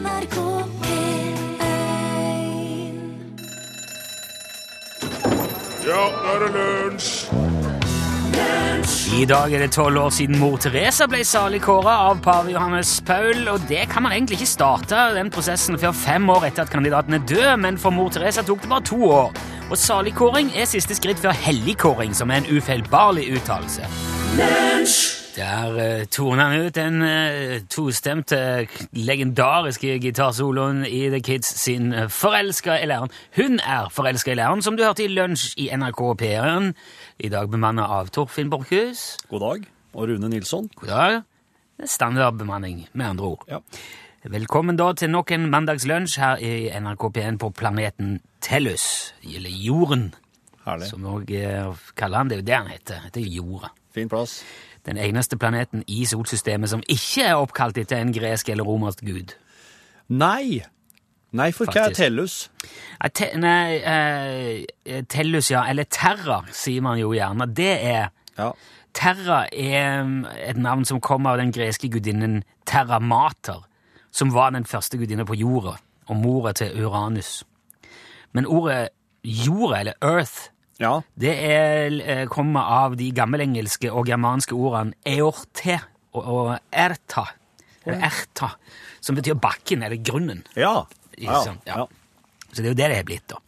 NRK P1 Ja, nå er det lunsj! I dag er det tolv år siden mor Teresa ble salig kåra av pave Johannes Paul, og det kan man egentlig ikke starte den prosessen før fem år etter at kandidaten er død, men for mor Teresa tok det bare to år. Og saligkåring er siste skritt før helligkåring, som er en ufeilbarlig uttalelse. Der uh, torner han ut den uh, tostemte, legendariske gitarsoloen i The Kids sin uh, Forelska i læreren. Hun er forelska i læreren, som du hørte i Lunsj i NRK P1. I dag bemannet av Torfinn Borchhus. God dag. Og Rune Nilsson. God dag. Det er Standardbemanning, med andre ord. Ja. Velkommen da til nok en mandagslunsj her i NRK P1 på planeten Tellus, eller Jorden, Herlig. som også kaller han. Det er jo det han heter. Det er jorda. Fin plass. Den eneste planeten i solsystemet som ikke er oppkalt etter en gresk eller romersk gud. Nei! Nei, for hva er Tellus? Te, nei eh, Tellus, ja. Eller Terra, sier man jo gjerne. Det er Ja. Terra er mm, et navn som kommer av den greske gudinnen Terra Mater, som var den første gudinnen på jorda, og mora til Uranus. Men ordet jorda, eller earth, ja. det er, eh, kommer av de gammelengelske og germanske ordene eorte og, og erta, eller erta, som betyr bakken, eller grunnen. Ja. Ja. Ja. Så det er jo det det er blitt, da.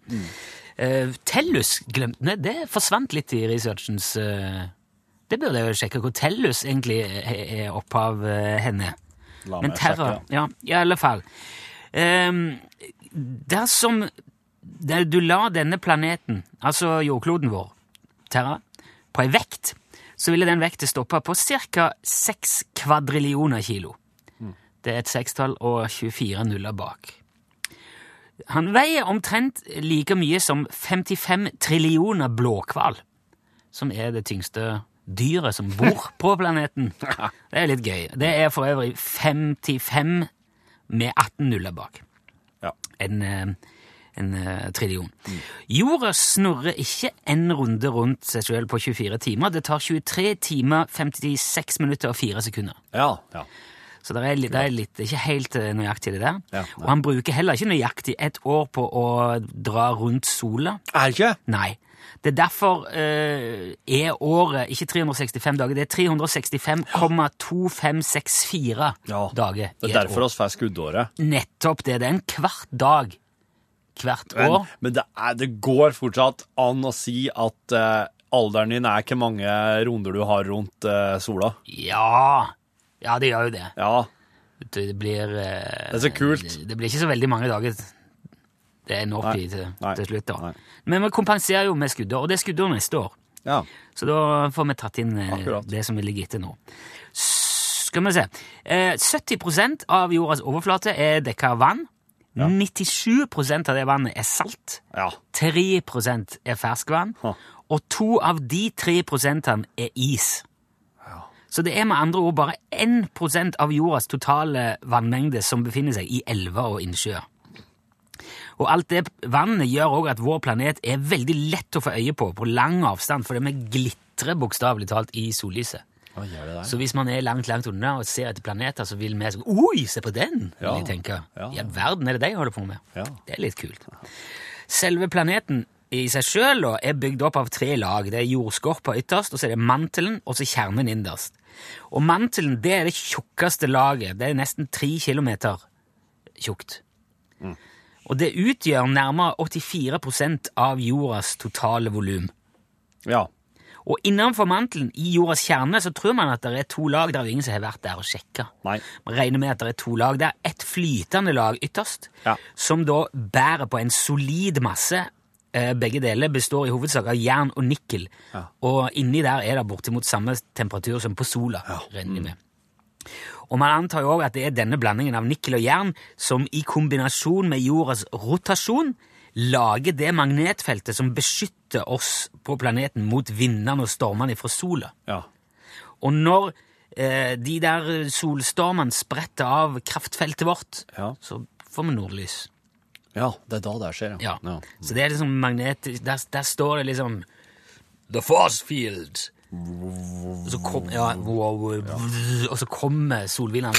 Eh, Tellus glemte Nei, det forsvant litt i researchens uh, Det burde jeg jo sjekke hvor Tellus egentlig er, opphav uh, henne. La Men meg sjekke. Ja, i alle fall. Um, dersom der du la denne planeten, altså jordkloden vår, Terra, på ei vekt, så ville den vekta stoppa på ca. 6 kvadrillioner kilo. Det er et sekstall og 24 nuller bak. Han veier omtrent like mye som 55 trillioner blåhval, som er det tyngste dyret som bor på planeten. Det er litt gøy. Det er for øvrig 55 med 18 nuller bak. Ja. En, eh, en eh, trillion. Jorda snurrer ikke en runde rundt seg selv på 24 timer. Det tar 23 timer, 56 minutter og 4 sekunder. Ja. ja. Så det er, litt, det er litt, ikke helt eh, nøyaktig, det der. Ja, og han bruker heller ikke nøyaktig et år på å dra rundt sola. Er det ikke? Nei. Det er derfor eh, er året ikke 365 dager, det er 365,2564 Ja. dager Det i er et derfor vi oss får skuddåret. Nettopp det. Det er en kvart dag hvert Men, år. men det, er, det går fortsatt an å si at uh, alderen din er hvor mange runder du har rundt uh, sola. Ja. ja, det gjør jo det. Ja. Det blir uh, Det er så kult. Det, det blir ikke så veldig mange dager det er nok tid til, til slutt. da. Nei. Men vi kompenserer jo med skuddår, og det er skuddår neste år. ja. Så da får vi tatt inn Akkurat. det som ligger etter nå. Skal vi se. Eh, 70% av jordas overflate er dekka av vann. 97% av det vannet er salt. Ja. 3 er ferskvann. Ha. Og to av de tre prosentene er is. Så det er med andre ord bare 1% av jordas totale vannmengde som befinner seg i elver og innsjøer. Og alt det vannet gjør også at vår planet er veldig lett å få øye på på lang avstand, fordi vi glitrer bokstavelig talt i sollyset. Gjør det? Så hvis man er langt, langt unna og ser etter planeter, så vil vi sånn Oi, se på den! Ja. vil tenke. Ja. I all verden er det de holder på med. Ja. Det er litt kult. Selve planeten i seg sjøl er bygd opp av tre lag. Det er jordskorpa ytterst, og så er det mantelen, og så kjernen innerst. Og mantelen det er det tjukkeste laget. Det er nesten tre kilometer tjukt. Og det utgjør nærmere 84% av jordas totale volum. Ja. Og innenfor mantelen, i jordas kjerne, så tror man at det er to lag. Det er jo ingen som har vært der og sjekka. Man regner med at det er to lag. Det er et flytende lag ytterst, Ja. som da bærer på en solid masse. Eh, Begge deler består i hovedsak av jern og nikkel, Ja. og inni der er det bortimot samme temperatur som på sola. regner jeg med. Og Man antar jo også at det er denne blandingen av nikkel og jern som i kombinasjon med jordas rotasjon lager det magnetfeltet som beskytter oss på planeten mot vindene og stormene fra sola. Ja. Og når eh, de der solstormene spretter av kraftfeltet vårt, Ja. så får vi nordlys. ja. Det er da det skjer, Ja. ja. Så det er liksom magnet... Der, der står det liksom The force field. Og så, kom, og så kommer solvindene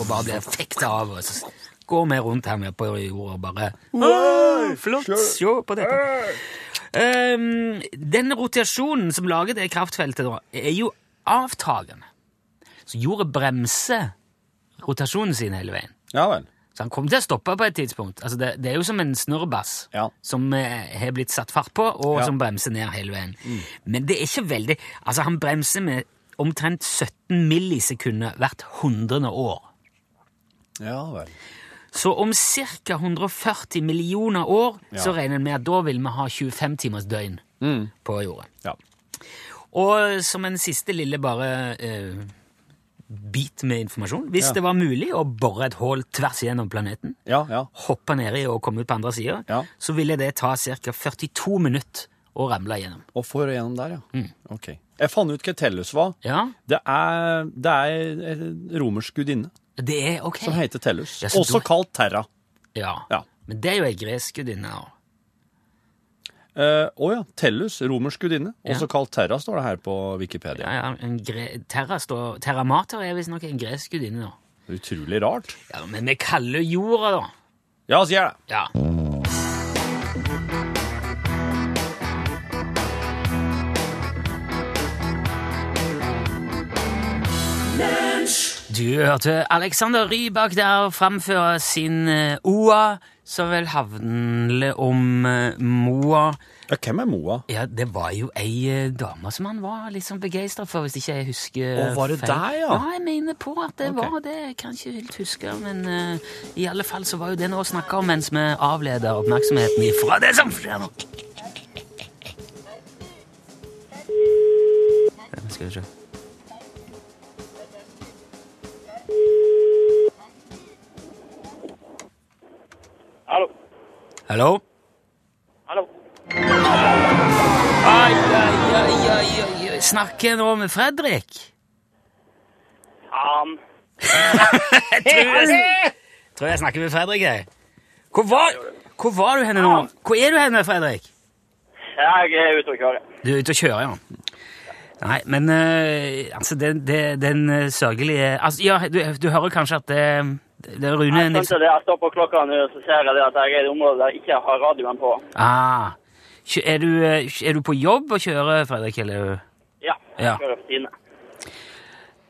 og bare blir fekta av. Og så går vi rundt her med på jorda og bare «Åh, Flott! Se på dette. Um, den rotasjonen som lager det kraftfeltet, da, er jo avtagende. Så jorda bremser rotasjonen sin hele veien. Ja vel. Så han kommer til å stoppe på et tidspunkt. Altså det, det er jo som en snurrebass Ja. som eh, har blitt satt fart på, og Ja. som bremser ned hele veien. Men det er ikke veldig Altså, han bremser med omtrent 17 millisekunder hvert hundrede år. Ja vel. Så om ca. 140 millioner år Ja. så regner en med at da vil vi ha 25 timers døgn på jorda. Ja. Og som en siste lille bare eh, bit med informasjon Hvis Ja. det var mulig å bore et hull tvers gjennom planeten, Ja, ja. hoppe nedi og komme ut på andre sida, Ja. så ville det ta ca. 42 minutter å ramle igjennom. Og for gjennom der, ja. Ok. Jeg fant ut hva Tellus var. Ja, Det er, det er romersk gudinne det er ok. som heter Tellus. Ja, så Også da- kalt Terra. Ja. Ja. Men det er jo ei gresk gudinne. da. Å ja. Tellus, romersk gudinne. Ja. Også kalt Terra, står det her på Wikipedia. Ja, ja, en gre Terra, står, Terra Mater er visstnok en gresk gudinne. da. Utrolig rart. Ja, Men vi kaller jorda, da. Ja, sier jeg det. Ja. Du hørte Alexander Rybak der framføre sin eh, OA, som vel handler om eh, Moa. Ja, hvem er Moa? Ja, det var jo ei eh, dame som han var litt sånn begeistra for, hvis ikke jeg husker Å, var det feil. deg, ja? Ja, jeg mener på at det okay. var det. Jeg kan ikke helt huske, men uh, i alle fall så var jo det noe å snakke om mens vi avleder oppmerksomheten ifra det som skjer nå. Skal vi se. Hallo. Hallo? Hallo. Ai, ai, ai, ai. Snakker jeg nå med Fredrik? Faen. tror jeg, tror jeg snakker med Fredrik, jeg. Hvor var, hvor var du henne nå? Hvor er du henne, Fredrik? Jeg er ute og kjører. Du er ute og kjører, ja. Nei, men eh, altså, den, den, den eh, sørgelige altså, Ja, du, du hører kanskje at det, det Rune Jeg skjønte det. Jeg står på klokka nå, så ser jeg at jeg er i et område der jeg ikke har radioen på. ah, er, du, eh, er du på jobb og kjører, Fredrik, eller? Ja, Ja. jeg kjører for tiden.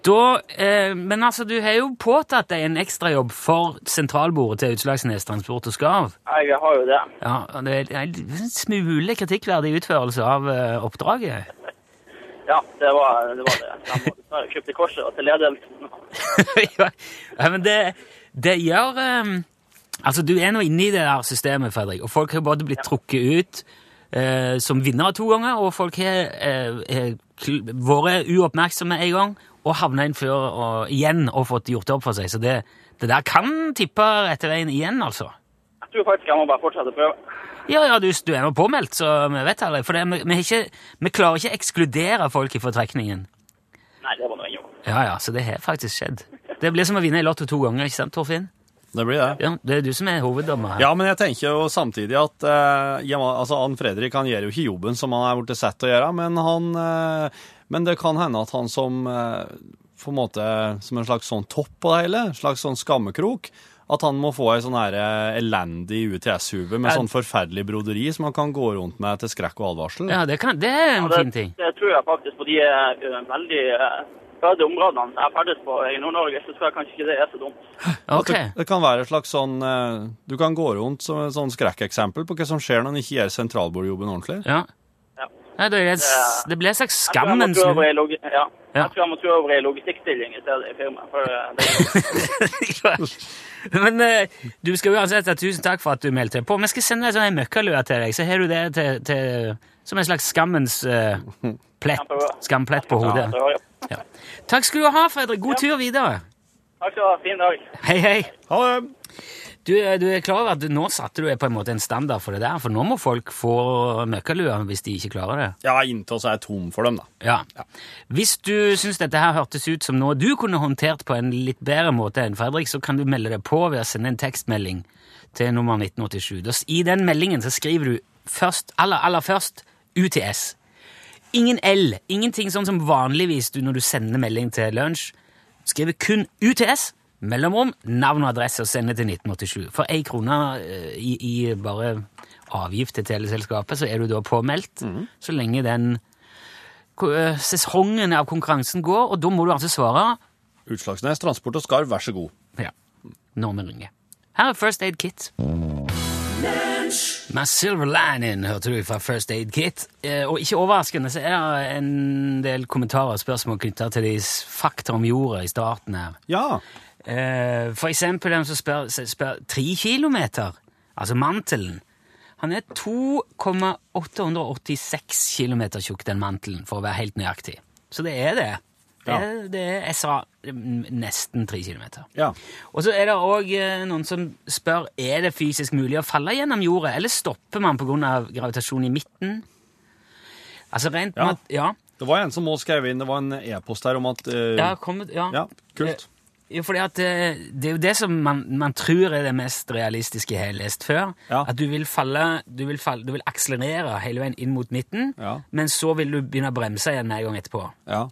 Da, eh, men altså, du har jo påtatt deg en ekstrajobb for sentralbordet til Utslagsnes Transport og Skarv. Jeg har jo det. Ja, det er en smule kritikkverdig utførelse av eh, oppdraget. Ja, det var det. Var det. Jeg kjøpte korset til ledelsen. ja, men det, det gjør um, Altså, du er nå inne i det der systemet, Fredrik, og folk har både blitt trukket ut uh, som vinnere to ganger, og folk har eh, vært uoppmerksomme en gang og havna inn før og, igjen og fått gjort det opp for seg. Så det, det der kan tippe etter veien igjen, altså. Jeg tror faktisk jeg må bare fortsette å prøve. Ja, ja, du, du er nå påmeldt, så vi vet aldri. For det, vi, vi, ikke, vi klarer ikke å ekskludere folk fra trekningen. Nei, det var noe jobb. Ja, ja, så det har faktisk skjedd. Det blir som å vinne i Lotto to ganger, ikke sant, Torfinn? Det blir det. Ja, Det er du som er hoveddommer her. Ja, men jeg tenker jo samtidig at eh, altså, Ann Fredrik han gjør jo ikke jobben som han er blitt sett til å gjøre, men, han, eh, men det kan hende at han som eh, på en måte som en slags sånn topp på det hele, en slags sånn skammekrok, at han må få ei sånn her eh, elendig UTS-hue med Ja. sånn forferdelig broderi som han kan gå rundt med til skrekk og advarsel. Ja, det, kan, det er en Ja, fin ting. det, det tror jeg faktisk for de er veldig uh, områdene jeg ferdes på i Nord-Norge, så tror jeg kanskje ikke det er så dumt. Okay. Ok. det, det kan være et slags sånn eh, Du kan gå rundt som et sånn skrekkeksempel på hva som skjer når en ikke gjør sentralbordjobben ordentlig. Ja. Ja. ja det, er, det ble en slags skammens ja. Jeg tror jeg må tro over i logistikkstilling i stedet i firmaet. Eh, Men eh, du skal uansett ha tusen takk for at du meldte deg på. Vi skal sende en sånn møkkalue til deg, så har du det til, til, som en slags skammens uh, plett. Skamplett på hodet. ja, så, ja. Ja. Takk skal du ha, Fredrik. God tur videre. Takk skal du ha. Fin dag. Hei, hei. Ha det! Du, du er klar over at nå satte du på en måte en standard for det der, for nå må folk få møkkaluer hvis de ikke klarer det. Ja, inntil så er jeg tom for dem, da. Ja. Hvis du syns dette her hørtes ut som noe du kunne håndtert på en litt bedre måte enn Fredrik, så kan du melde deg på ved å sende en tekstmelding til nummer 1987. I den meldingen så skriver du først, aller, aller først UTS. Ingen L. Ingenting sånn som vanligvis du når du sender melding til lunsj. skriver kun UTS, mellomrom, navn og adresse og sende til 1987. For én krone eh, i, i bare avgift til teleselskapet, så er du da påmeldt så lenge den eh, sesongen av konkurransen går, og da må du altså svare Utslagsnes Transport og Skarv, vær så god. ja, når vi ringer. Her er First Aid Kit. Med Silver Lining hørte du fra First Aid Kit. Eh, Og ikke overraskende så er det en del kommentarer og spørsmål knytta til de fakta om jorda i starten her. Ja. Eh, For eksempel en som spør, spør tre kilometer, altså mantelen. Han er 2,886 kilometer tjukk, den mantelen, for å være helt nøyaktig. Så det er det. Det er, det er jeg sa, nesten tre kilometer. Ja. Og så er det òg noen som spør er det fysisk mulig å falle gjennom jorda, eller stopper man pga. gravitasjon i midten. Altså rent Ja. mat, ja. Det var en som også skrev inn, det var en e-post her om at uh, Ja, kommet, ja. ja, kult. Jo, fordi at eh, Det er jo det som man, man tror er det mest realistiske jeg har lest før. Ja. At du vil falle, du vil, falle, du vil akselerere hele veien inn mot midten, Ja. men så vil du begynne å bremse igjen en gang etterpå. Ja.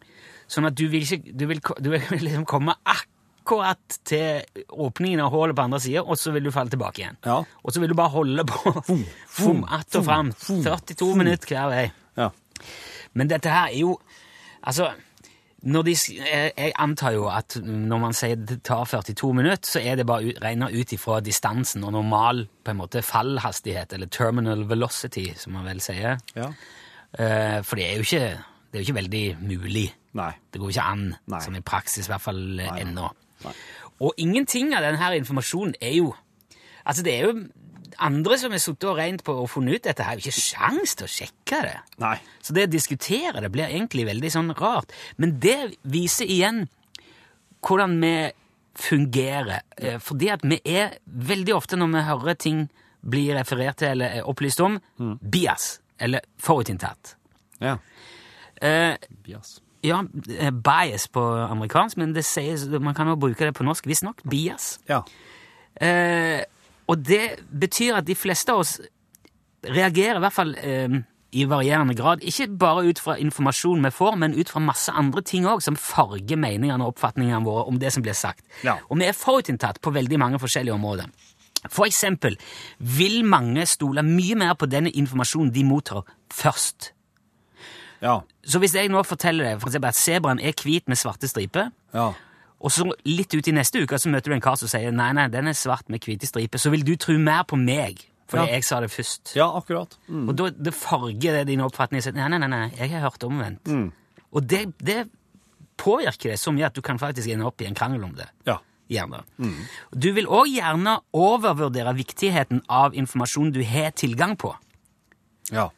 Sånn at du vil, ikke, du vil, du vil liksom komme akkurat til åpningen av hullet på andre sida, og så vil du falle tilbake igjen. Ja. Og så vil du bare holde på. fum, fum, att og fram. 42 minutter hver vei. ja. Men dette her er jo Altså, de, jeg, antar jo at når man sier det tar 42 minutter, så er det bare regna ut ifra distansen og normal på en måte fallhastighet, eller terminal velocity, som man vel sier. ja. Eh, for det er jo ikke, det er jo ikke veldig mulig. Nei. Det går ikke an, Nei. sånn i praksis, i hvert fall eh, Nei, nei. ennå. Nei. Og ingenting av denne informasjonen er jo Altså, det er jo andre som har sittet og regnet på og funnet ut dette, har jo ikke sjans til å sjekke det. Nei. Så det å diskutere det blir egentlig veldig sånn rart. Men det viser igjen hvordan vi fungerer. Eh, Fordi at vi er veldig ofte, når vi hører ting bli referert til eller er opplyst om, bias, eller forutinntatt. Ja. Eh, Bias. ja, eh, bias på amerikansk, men det sies, man kan også bruke det på norsk. Visstnok bias. Ja. Eh, og det betyr at de fleste av oss reagerer i hvert fall eh, i varierende grad, ikke bare ut fra informasjon vi får, men ut fra masse andre ting òg, som farger meningene og oppfatningene våre om det som blir sagt. Ja. Og vi er forutinntatt på veldig mange forskjellige områder. For eksempel vil mange stole mye mer på denne informasjonen de mottar, først. Ja. Så hvis jeg nå forteller deg for eksempel, at sebraen er hvit med svarte striper, Ja. Og så litt ut i neste uke så møter du en kar som sier nei, nei, den er svart med hvite striper, så vil du tro mer på meg, fordi Ja. jeg sa det først. Ja, akkurat. Mm. Og da det farger det din oppfatning. Så, Nei, nei, nei, nei, jeg har hørt omvendt. Mm. Og det, det påvirker deg så mye at du kan faktisk ende opp i en krangel om det. Ja. Gjerne. Du vil òg gjerne overvurdere viktigheten av informasjon du har tilgang på Ja.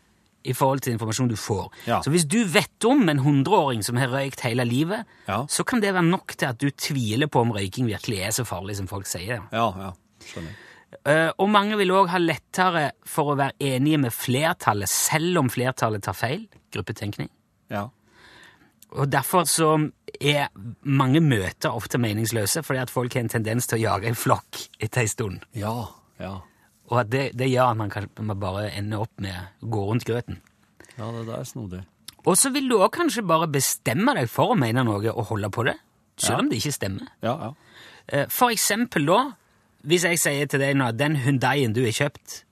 I forhold til informasjon du får. Ja. Så hvis du vet om en hundreåring som har røykt hele livet, Ja. så kan det være nok til at du tviler på om røyking virkelig er så farlig som folk sier. Ja, ja. Skjønner. Eh, og mange vil òg ha lettere for å være enige med flertallet, selv om flertallet tar feil. Gruppetenkning. Ja. Og derfor så er mange møter ofte meningsløse, fordi at folk har en tendens til å jage en flokk etter en stund. Ja. Ja. Og at det, det gjør at man kan man bare ender opp med å gå rundt grøten. Ja, det der er snodig. Og så vil du òg kanskje bare bestemme deg for å mene noe og holde på det, selv Ja. om det ikke stemmer. Ja, ja. Eh, For eksempel da, hvis jeg sier til deg nå at den Hyundaien du har kjøpt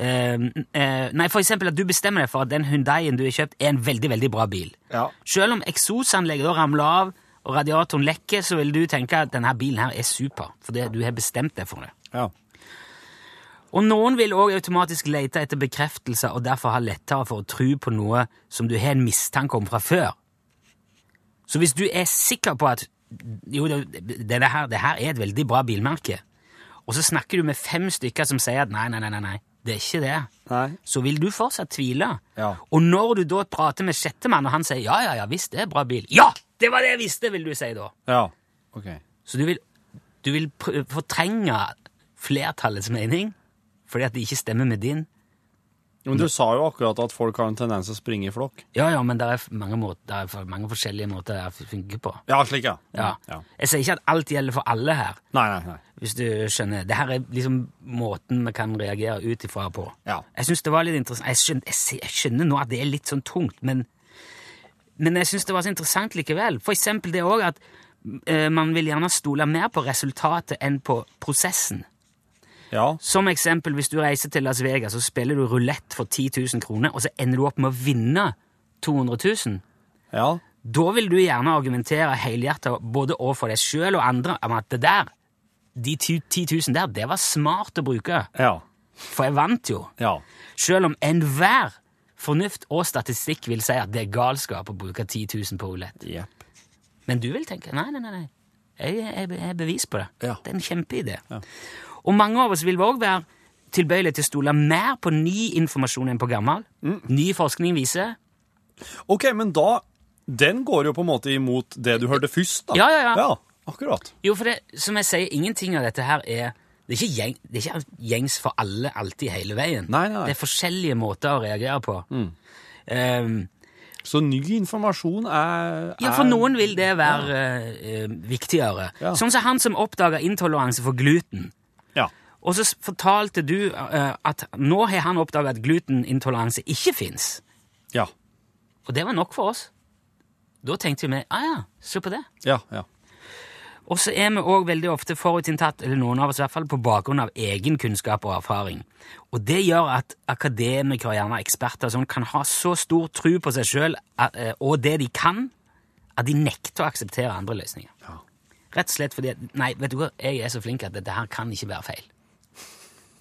eh, eh, Nei, for eksempel at du bestemmer deg for at den Hyundaien du har kjøpt, er en veldig, veldig bra bil. Ja. Selv om eksosanlegget da ramler av og radiatoren lekker, så vil du tenke at denne bilen her er super, fordi du har bestemt deg for det. Ja. Og noen vil òg automatisk lete etter bekreftelser og derfor ha lettere for å tro på noe som du har en mistanke om fra før. Så hvis du er sikker på at jo, det, det, her, det her er et veldig bra bilmerke, og så snakker du med fem stykker som sier at nei, nei, nei, nei, det er ikke det, Nei. så vil du fortsatt tvile. Ja. Og når du da prater med sjettemann, og han sier ja, ja, ja, visst, det er bra bil. Ja, det var det jeg visste, vil du si da. Ja. Ok. Så du vil, du vil fortrenge flertallets mening fordi at det ikke stemmer med din. Men du sa jo akkurat at folk har en tendens til å springe i flokk. Ja, ja, men det er mange, måter, det er mange forskjellige måter det funker på. Ja, slik, ja. Ja. ja. Jeg sier ikke at alt gjelder for alle her, Nei, nei, nei. hvis du skjønner. Det her er liksom måten vi kan reagere ut ifra på. Ja. Jeg synes det var litt interessant. Jeg skjønner, jeg ser- jeg skjønner nå at det er litt sånn tungt, men, men jeg synes det var så interessant likevel. For eksempel det også at eh, man vil gjerne stole mer på resultatet enn på prosessen. Ja. Som eksempel, hvis du reiser til Las Vegas og spiller du rulett for 10 000 kroner, og så ender du opp med å vinne 200 000, Ja. da vil du gjerne argumentere helhjertet både overfor deg sjøl og andre om at det der, de 10 000 der, det var smart å bruke, Ja. for jeg vant jo. Ja. Selv om enhver fornuft og statistikk vil si at det er galskap å bruke 10 000 på rulett. Yep. Men du vil tenke nei, nei, nei, nei. Jeg er bevis på det. Ja. Det er en kjempeidé. Ja. Og mange av oss vil òg være tilbøyelige til å stole mer på ny informasjon enn på gammel. Mm. Ny forskning viser Ok, men da Den går jo på en måte imot det du hørte først, da. Ja, ja, ja. Ja, akkurat. Jo, for det, som jeg sier, ingenting av dette her er det er, ikke gjeng, det er ikke gjengs for alle alltid hele veien. Nei, nei. Det er forskjellige måter å reagere på. Um, Så ny informasjon er, ja, for er- noen vil det være eh, viktigere. Ja. Sånn som han som oppdaga intoleranse for gluten. Og så fortalte du eh, at nå har han oppdaga at glutenintoleranse ikke fins. Ja. Og det var nok for oss. Da tenkte vi ah ja, se på det. Ja. ja. Og så er vi òg veldig ofte forutinntatt, eller noen av oss i hvert fall, på bakgrunn av egen kunnskap og erfaring. Og det gjør at akademikere, gjerne eksperter, sånn, kan ha så stor tro på seg sjøl og det de kan, at de nekter å akseptere andre løsninger. Ja. Rett og slett fordi Nei, vet du hva, jeg er så flink at dette her kan ikke være feil.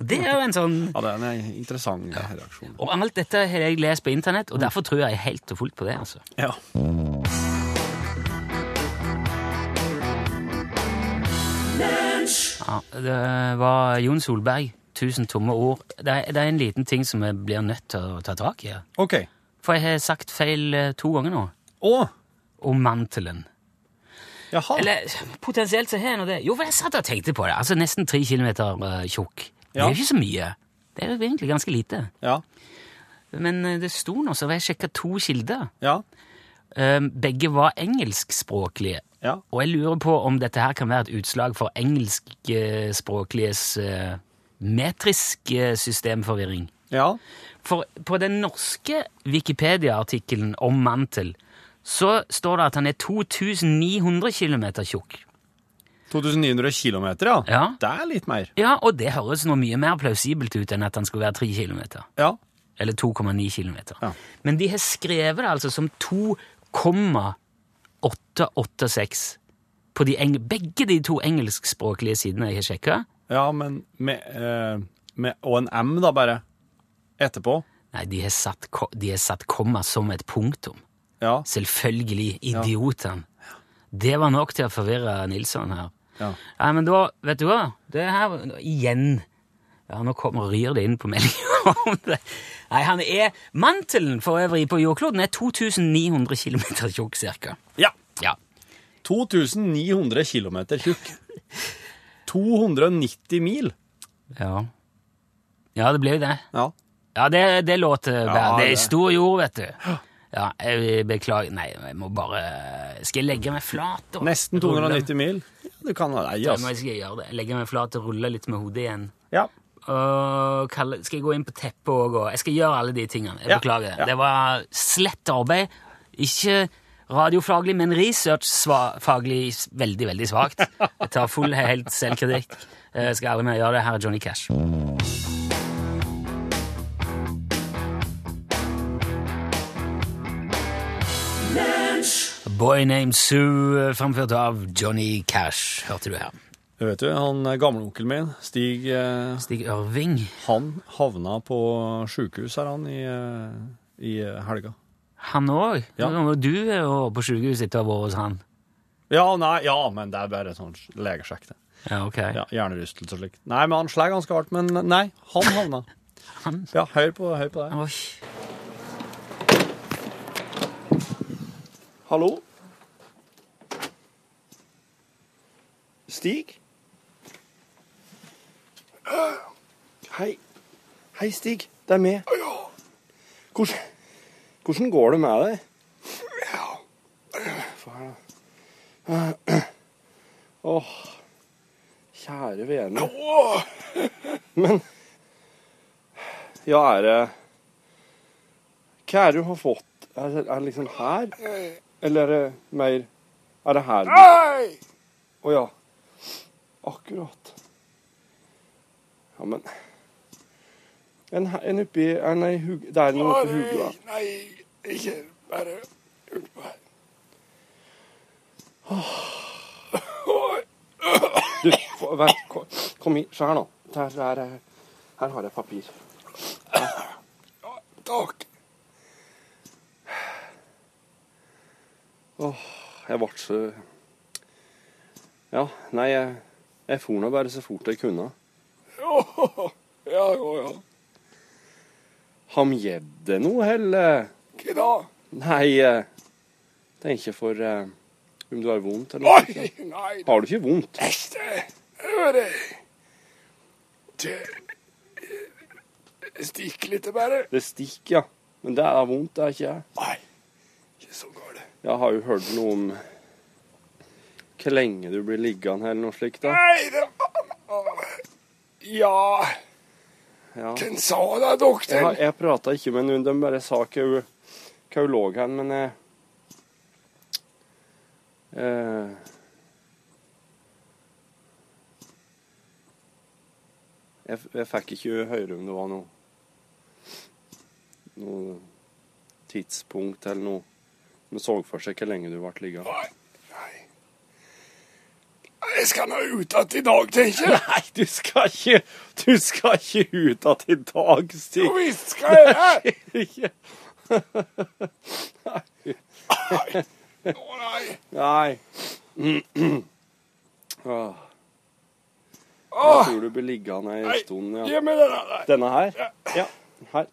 Det er jo en sånn ja det er en interessant reaksjon. Og alt dette har jeg lest på internett, og derfor tror jeg helt og fullt på det. altså. Ja. Ja, det var Jon Solberg. Tusen tomme ord. Det er, det er en liten ting som jeg blir nødt til å ta tak i. Ok. For jeg har sagt feil eh, to ganger nå. Å! Om mantelen. Jaha. Eller potensielt så har jeg nå det. Jo, for jeg satt og tenkte på det. Altså nesten tre kilometer tjukk. Det er ikke så mye. Det er egentlig ganske lite. Ja. Men eh, det sto nå, så jeg sjekka to kilder. Ja. Eh, Begge var engelskspråklige. Ja. Og jeg lurer på om dette her kan være et utslag for engelskspråkliges metrisk metriske systemforvirring. Ja. For på den norske Wikipedia-artikkelen om mantel så står det at han er 2900 km tjukk. 2900 kilometer, ja. Ja. Det er litt mer. Ja, og det høres noe mye mer plausibelt ut enn at han skulle være 3 km. Ja. Eller 2,9 km. Ja. Men de har skrevet det altså som 2,886 på de eng begge de to engelskspråklige sidene jeg har sjekka. Ja, men med, eh, med Og en M, da, bare. Etterpå. Nei, de har, satt, de har satt komma som et punktum. Ja. Selvfølgelig. Idiotene. Det var nok til å forvirre Nilsson her. Ja. Nei, men da, vet du hva? Det her, igjen Ja, nå kommer ryr det inn på meldinga om det. Nei, han er Mantelen for øvrig på jordkloden er 2900 km tjukk, cirka. ja. Ja. 2900 kilometer tjukk. 290 mil. Ja, ja det ble jo det. Ja. Ja, det, det låter ja, Det er stor jord, vet du. Ja, jeg beklager Nei, jeg må bare Skal jeg legge meg flat? Og... Nesten Rulle? 290 mil. Du kan ass. men jeg skal gjøre det. Legge meg flat og rulle litt med hodet igjen. Ja. Og skal jeg gå inn på teppet òg? Jeg skal gjøre alle de tingene. Jeg Ja, beklager. ja. Det var slett arbeid. Ikke radiofaglig, men researchfaglig veldig, veldig svakt. Jeg tar full, helt selvkritikk. Jeg skal aldri mer gjøre det. Her er Johnny Cash. Boy Named Sue, framført av Johnny Cash, hørte du her. Det Vet du, han eh, gamleonkelen min, Stig, eh, Stig Ørving. han havna på sjukehus her, han, i, eh, i eh, helga. Han òg? Ja. Du er jo på sjukehuset etter å ha vært hos han. Ja, nei, ja, men det er bare sånn legesjekk, det. Ja, ok. Ja, Hjernerystelse og slikt. Nei, men han slår ganske hardt. Men nei, han havna. Han- Ja, hør på, hør på det. Oi. Hallo? Stig? Hei. Hei, Stig. Det er meg. Hvordan, hvordan går det med deg? Få her, da. Åh, kjære vene. Men Ja, er det Hva er det du har fått? Er det, er det liksom her? Eller er det mer Er det her? Å oh, ja. Akkurat. Ja, men En, en oppi er Nei, hug, det er noe oppi huget, da. Nei, ikke bare utpå her. Du, vent, kom, kom hit. Her nå. Der, der, er- her har jeg papir. Takk. Jeg ble så Ja, nei, jeg, jeg for nå bare så fort jeg kunne. Ja, ja, ja. Ham gjedd det noe, heller? Hva da? Nei, eh, tenker for eh, om du har vondt eller noe. Oi, nei, Har du ikke vondt? Æsj. Det det stikker litt bare. Det stikker, ja. Men det er vondt, det er ikke jeg. Nei, ikke så galt. Jeg har jo hørt noe om hvor lenge du blir liggende eller noe slikt. da. Nei, det Ja, Ja. hvem sa det, doktor? jeg prata ikke med noen, de bare sa hva hun- lå hen, men jeg eh, jeg, jeg fikk ikke høre om det var noe noe tidspunkt eller noe. De så for seg hvor lenge du ble liggende. Jeg skal nå ut igjen i dag, tenker jeg. Nei, du skal ikke Du skal ikke ut igjen i dag, Stig. Jo visst skal jeg det. Nei. Å nei. Nei. Åh, Jeg tror du blir liggende en Nei, stund. Ja. gi meg denne der. Denne her? Ja. Her.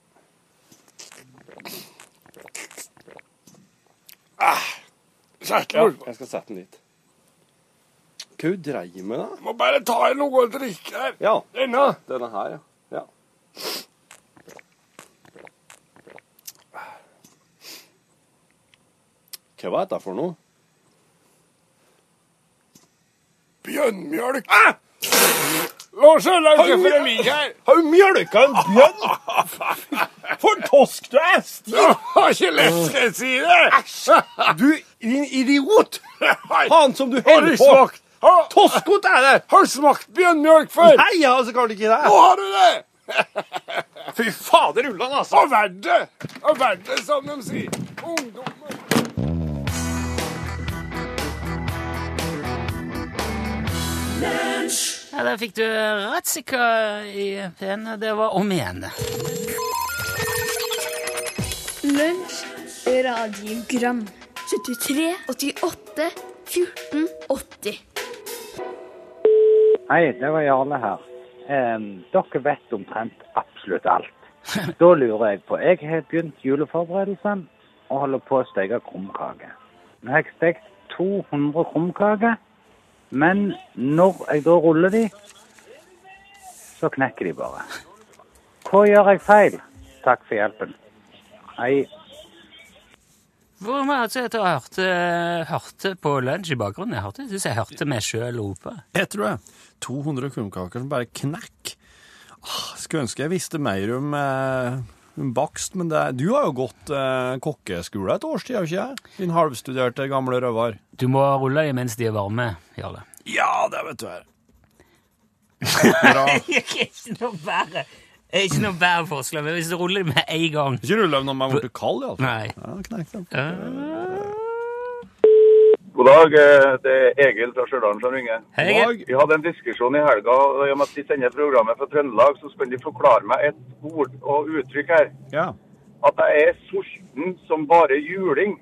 Sett Ja, jeg skal sette den dit. Hva hun dreier med, da? Må bare ta noe å drikke her. Ja, Denne. denne her, ja. ja. Hva var dette for noe? Bjønnmjølk. Ah! Lars ikke hvorfor jeg ligger her. Har du mjølka en bjørn? For tosk du er! Du har ikke lett, skal jeg si det. Du, din idiot! Han som du du holder på! Toskot er det! har du smakt bjørnmjølk før? Nei, jeg har så klart ikke Nå har du det. Fy fader, ullan, altså! Og verdt det. Og verdt det, som de sier. Ungdommer. Ja, Der fikk du Ratzika i P1. Det var om igjen. Lunsj, radiogram 73, 88, 14, 80 Hei, det var Jarle her. Em, dere vet omtrent absolutt alt. Da lurer jeg på Jeg har begynt juleforberedelsene og holder på å steke krumkaker. Nå har jeg stekt 200 krumkaker, men når jeg da ruller de, så knekker de bare. Hva gjør jeg feil? Takk for hjelpen. Hei. Hvor mye at jeg hørte, hørte på lunsj i bakgrunnen? Jeg hørte, jeg synes jeg hørte meg sjøl rope. Jeg tror det. 200 krumkaker som bare knekk. Ah, Skulle ønske jeg visste mer om, eh, bakst, men det, du har jo gått eh, kokkeskole et års tid, har du ikke jeg? Din halvstuderte gamle røver. Du må rulle dem mens de er varme, Jarle. Ja, det vet du her. ikke noe er Ikke noe bedre forslag, men hvis du ruller dem med en gang Ikke rulle når man er blitt kald, iallfall. Nei. Ja, knekk. God dag, eh, det er Egil fra Stjørdal som ringer. Hei, Egil. Vi hadde en diskusjon i helga, og i og med at de sender programmet fra Trøndelag, så skal de forklare meg et ord og uttrykk her. Ja. At jeg er sulten som bare juling.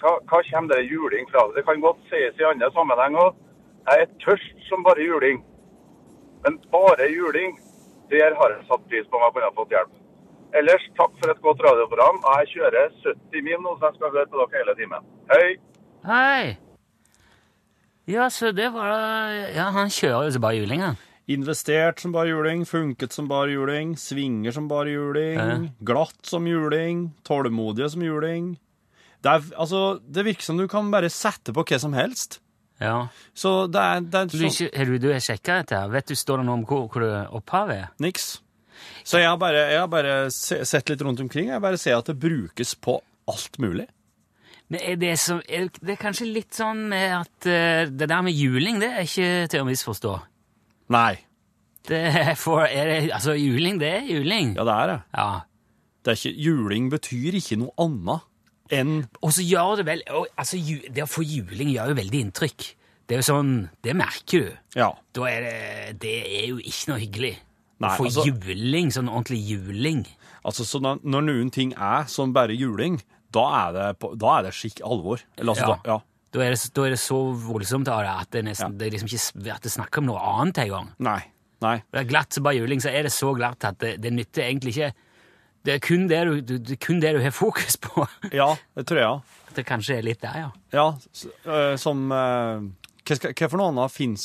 Hva, hva kommer det juling fra? Det kan godt sies i andre sammenheng òg. Jeg er tørst som bare juling. Men bare juling, der har jeg satt pris på om jeg kunne fått hjelp. Ellers, takk for et godt radioprogram. Jeg kjører 70 mil nå, så jeg skal høre på dere hele timen. Hei! Hei. Ja, så det var Ja, han kjører jo så bare juling, han. Investert som bare juling, funket som bare juling, svinger som bare juling, Ja. glatt som juling, tålmodige som juling. Det, er, altså, det virker som du kan bare sette på hva som helst. Ja. Så det er, det er Du, sånn, har du, du sjekka dette? Vet du, Står det noe om hvor, hvor opphavet er? niks. Så jeg har bare, jeg har bare se, sett litt rundt omkring. Jeg bare ser at det brukes på alt mulig. Men er det, så, er det er kanskje litt sånn med at eh, det der med juling, det er ikke til å misforstå. Nei. Det er for, er det, altså, juling, det er juling. Ja, det er det. Ja. det er ikke, juling betyr ikke noe annet enn Og så gjør det vel og, altså, ju, Det å få juling gjør jo veldig inntrykk. Det er jo sånn Det merker du. Ja. Da er det Det er jo ikke noe hyggelig. Nei, å få altså- juling, sånn ordentlig juling. Altså, så når, når noen ting er som bare juling, da er det, på, da er det skikk alvor. Eller altså, Ja. Da, ja. Da er, det, da er det så voldsomt at det, nesten, det er liksom ikke s- det snakker om noe annet engang. Nei. Nei. Det er glatt som bare juling, så er det så glatt at det, det nytter egentlig ikke Det er kun det du, du, det er kun det du har fokus på. Ja, det tror jeg. At det kanskje er litt der, ja. Ja, s- øh, som øh, hva, skal, hva for noe annet fins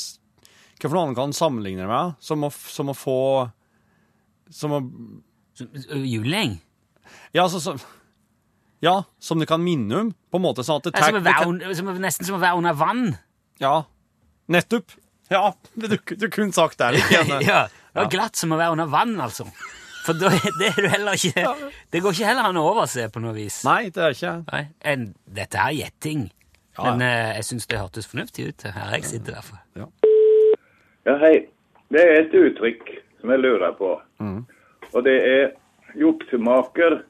Hva for noe annet kan sammenligne det med? Som å, f- som å få Som å Så, ø, juling. Ja, altså som Ja, som du kan minne om, på en måte sånn at det Det er som å være, kan- som, nesten som å være under vann. Ja, nettopp. Ja, du, du kunne sagt det litt igjen. ja, det var glatt som å være under vann, altså. For da det er du heller ikke Det går ikke heller an å overse på noe vis. Nei, det er ikke Nei, en, dette er gjetting. Ja, Men eh, jeg syns det hørtes fornuftig ut. Her jeg sitter i hvert fall. Ja, hei. Det er et uttrykk som jeg lurer på. Og det er juksemaker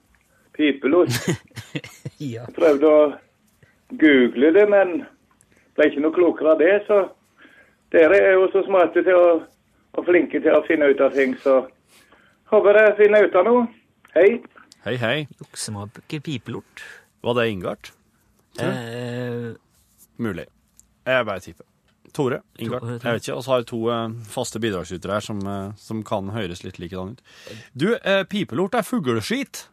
pipelort. Ja. Jeg prøvde å google det, men ble ikke noe klokere av det. Så dere er jo så smarte til å, og flinke til å finne ut av ting, så håper dere finner ut av noe. Hei. Hei, hei. Juksemabbe pipelort. Var det Ingart? Eh, Mulig. Jeg bare tipper. Tore. Ingard. Jeg vet ikke. Og så har vi to eh, faste bidragsytere her som, eh, som kan høres litt likedan ut. Du, eh, pipelort er fugleskit.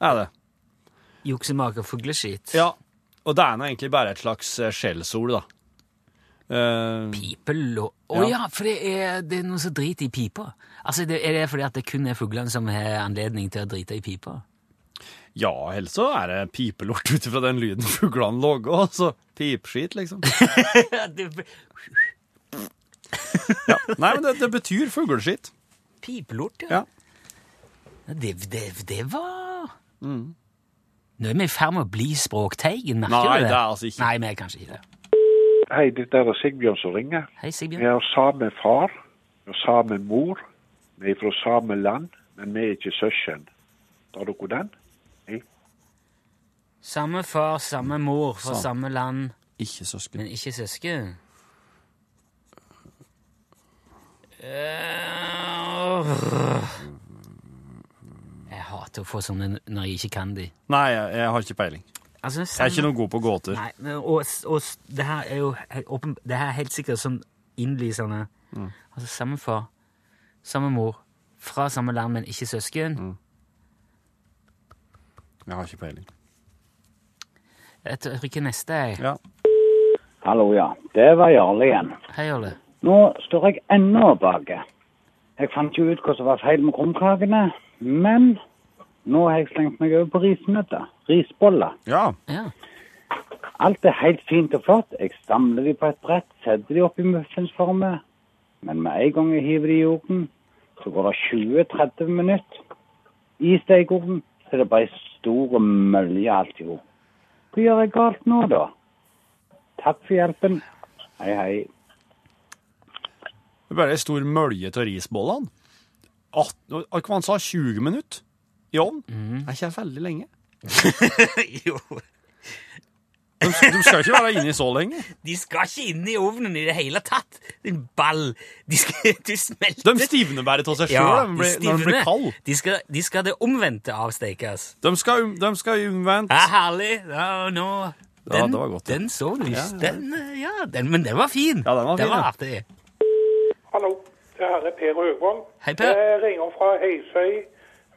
Er det? Juksemaker fugleskit. Ja. Og det er nå egentlig bare et slags eh, skjellsord, da. Uh, Pipelort Å Ja. ja, for det er, det er noen som driter i pipa. Altså, det, Er det fordi at det kun er fuglene som har anledning til å drite i pipa? ja, ellers så er det pipelort ut ifra den lyden fuglene lager, altså. Pipskit, liksom. Ja. Nei, men det, det betyr fugleskit. Pipelort, Ja. Det, det, det var Nå er vi i ferd med å bli Språkteigen, merker Nei, du det? det er altså ikke. Nei, vi er kanskje ikke det. Hei, dette er Sigbjørn som ringer. Hei, Sigbjørn. Vi har samme far og samme mor. Vi er fra samme land, men vi er ikke søsken. Tar dere den? Samme far, samme mor, fra Sam- samme land, Ikke søsken. men ikke søsken. Eh, Hater å få sånne når jeg ikke kan de. Nei, jeg, jeg har ikke peiling. Altså, Jeg er ikke noe god på gåter. Nei, men, og, og det her er jo åpen, det her er helt sikkert sånn innlysende. Mm. Altså samme far, samme mor, fra samme land, men ikke søsken. Mm. Jeg har ikke peiling. Jeg trykker neste, jeg. Ja. Hallo, ja. Det var Jarle igjen. Hei, Jarle. Nå står jeg ennå bak. Jeg fant ikke ut hva som var feil med krumkakene, men nå har jeg slengt meg over på risnøtter. Risboller. Ja. Ja. Alt er helt fint og flott. Jeg samler de på et brett, setter de opp i muffinsformer. Men med en gang jeg hiver de i jorden, så går det 20-30 minutter. I stekeovnen så er det bare ei stor mølje alt i hop. Hva gjør jeg galt nå, da? Takk for hjelpen. Hei, hei. Det er bare ei stor mølje av risbollene. At- Hva han sa 20 minutter i ovn? Mhm. Er ikke det veldig lenge? jo. De, de skal ikke være inne i så lenge. De skal ikke inn i ovnen i det hele tatt, din ball. De skal, du smelter. De stivner bare av seg sjøl Ja, når de de blir kalde. De skal, de skal det omvendte avstekes. De skal, um- de skal omvendt. Ja, herlig. Ja, nå... Ja, det var godt, ja. Den så du ikke. Ja, ja. Den, eh, ja, den, men den var fin. Ja, den var fin, Det var ja. artig. Hallo, det her er Per. Hei, Per. Jeg ringer fra Heisøy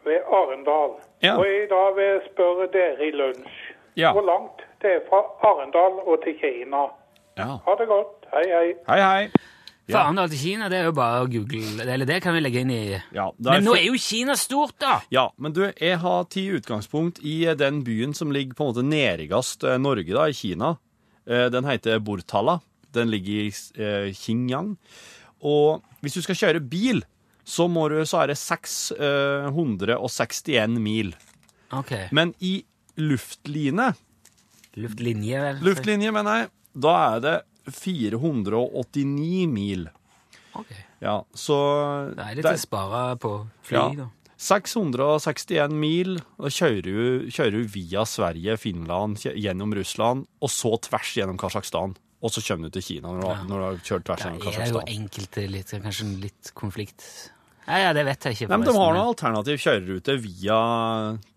ved Arendal. Ja. Og i dag vil jeg spørre dere i lunsj Ja. hvor langt det er fra Arendal og til Kina. Ja. Ha det godt. Hei, hei. Hei, hei. For. Arendal til Kina, det er jo bare å google Eller det kan vi legge inn i Ja, Men nå er jo Kina stort, da! Ja, men du, jeg har tatt utgangspunkt i eh, den byen som ligger på en måte nærmest eh, Norge, da, i Kina. Eh, Den heter Burtala. Den ligger i Xinjiang. Og hvis du skal kjøre bil, så, må du, så er det 661 mil. Okay. Men i luftline Luftlinje, vel? Luftlinje, mener jeg. Da er det 489 mil. Ok. Ja, så Det er litt å spare på fly, Ja. da. 661 mil. Da kjører du, kjører du via Sverige, Finland, gjennom Russland, og så tvers gjennom Kasakhstan. Og så kommer du til Kina når du, har- når du har kjørt tvers Ja, gjennom er det jo enkelte litt, kanskje litt konflikt Ja, ja, det vet jeg ikke. Nei, men De har noen alternativ kjørerute via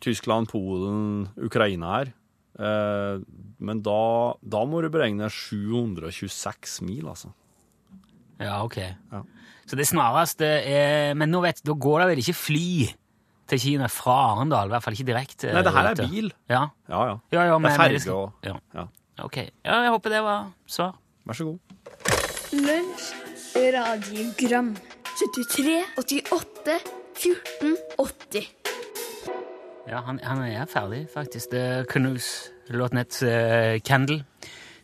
Tyskland, Polen, Ukraina her. Eh, men da, da må du beregne 726 mil, altså. Ja, ok. Ja. Så det snareste er Men nå vet, da går det vel ikke fly til Kina fra Arendal? I hvert fall ikke direkte. Nei, det her er bil. Ja. Ja, ja. Ja, ja, Det er men ferge og ja. ja. Ok. Ja, jeg håper det var svar. Vær så god. Lunsj, radiogram 73, 88, 14, 80 Ja, han, han er ferdig, faktisk. Det kunne låten het uh, Candle.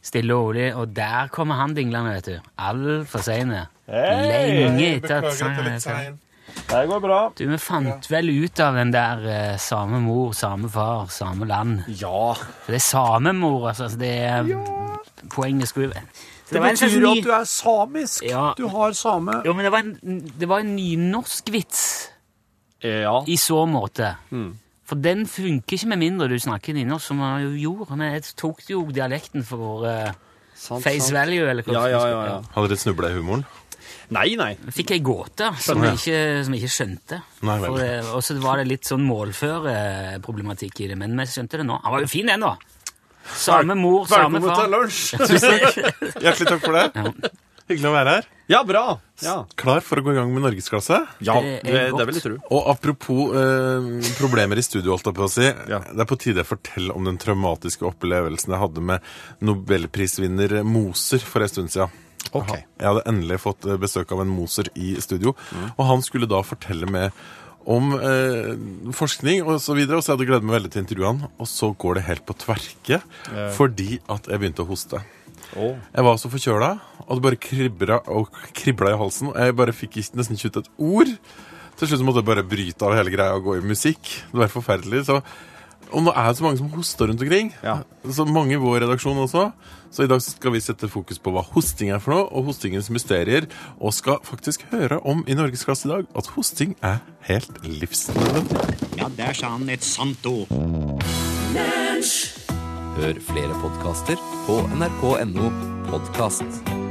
Stille og rolig. Og der kommer han dinglende, vet du. Altfor seine. Lenge etter at sangen er ferdig. Det går bra. Du, vi fant vel ut av den der eh, same mor, same far, same land. Ja. For det er same mor, altså. Det er poenget skulle Det var en betyr ny- at du er samisk. Ja. Du har same Jo, men det var en, det var en nynorsk vits Ja. i så måte. Mm. For den funker ikke med mindre du snakker nynorsk, som han jo gjorde. Han tok jo dialekten for uh, Sant, face sant. value, eller hva Ja, ja, ja, ja. Hadde dere snubla i humoren? Nei, nei. Fikk ei gåte som jeg ikke, som jeg ikke skjønte. Eh, Og så var det litt sånn målføreproblematikk i det, men vi skjønte det nå. Han var jo fin, den, da. Samme mor, samme Velkommen til lunsj! Hjertelig takk for det. Hyggelig å være her. Ja, bra. Ja, Klar for å gå i gang med norgesklasse? ja Det det, det, vil jeg tro. Og apropos eh, problemer i studio, holdt jeg på å si. Ja. Det er på tide jeg forteller om den traumatiske opplevelsen jeg hadde med nobelprisvinner Moser for en stund siden. Okay. Jeg hadde endelig fått eh, besøk av en Moser i studio, og han skulle da fortelle meg om eh, forskning og så videre, og så hadde jeg gledet meg veldig til intervjuene. og så går det helt på tverke, fordi at jeg begynte å hoste. Oh. Jeg var så forkjøla, og det bare og kribla i halsen. Og jeg bare fikk nesten ikke ut et ord. Til slutt måtte jeg bare bryte av hele greia og gå i musikk. Det var forferdelig. Så, og nå er det så mange som hoster rundt omkring. Ja. Så mange i vår redaksjon også. Så i dag skal vi sette fokus på hva hosting er for noe, og hostingens mysterier. Og skal faktisk høre om i Norgesklasse i dag at hosting er helt livsnødvendig. Ja, der sa han et sant ord. Hør flere podkaster på nrk.no podkast.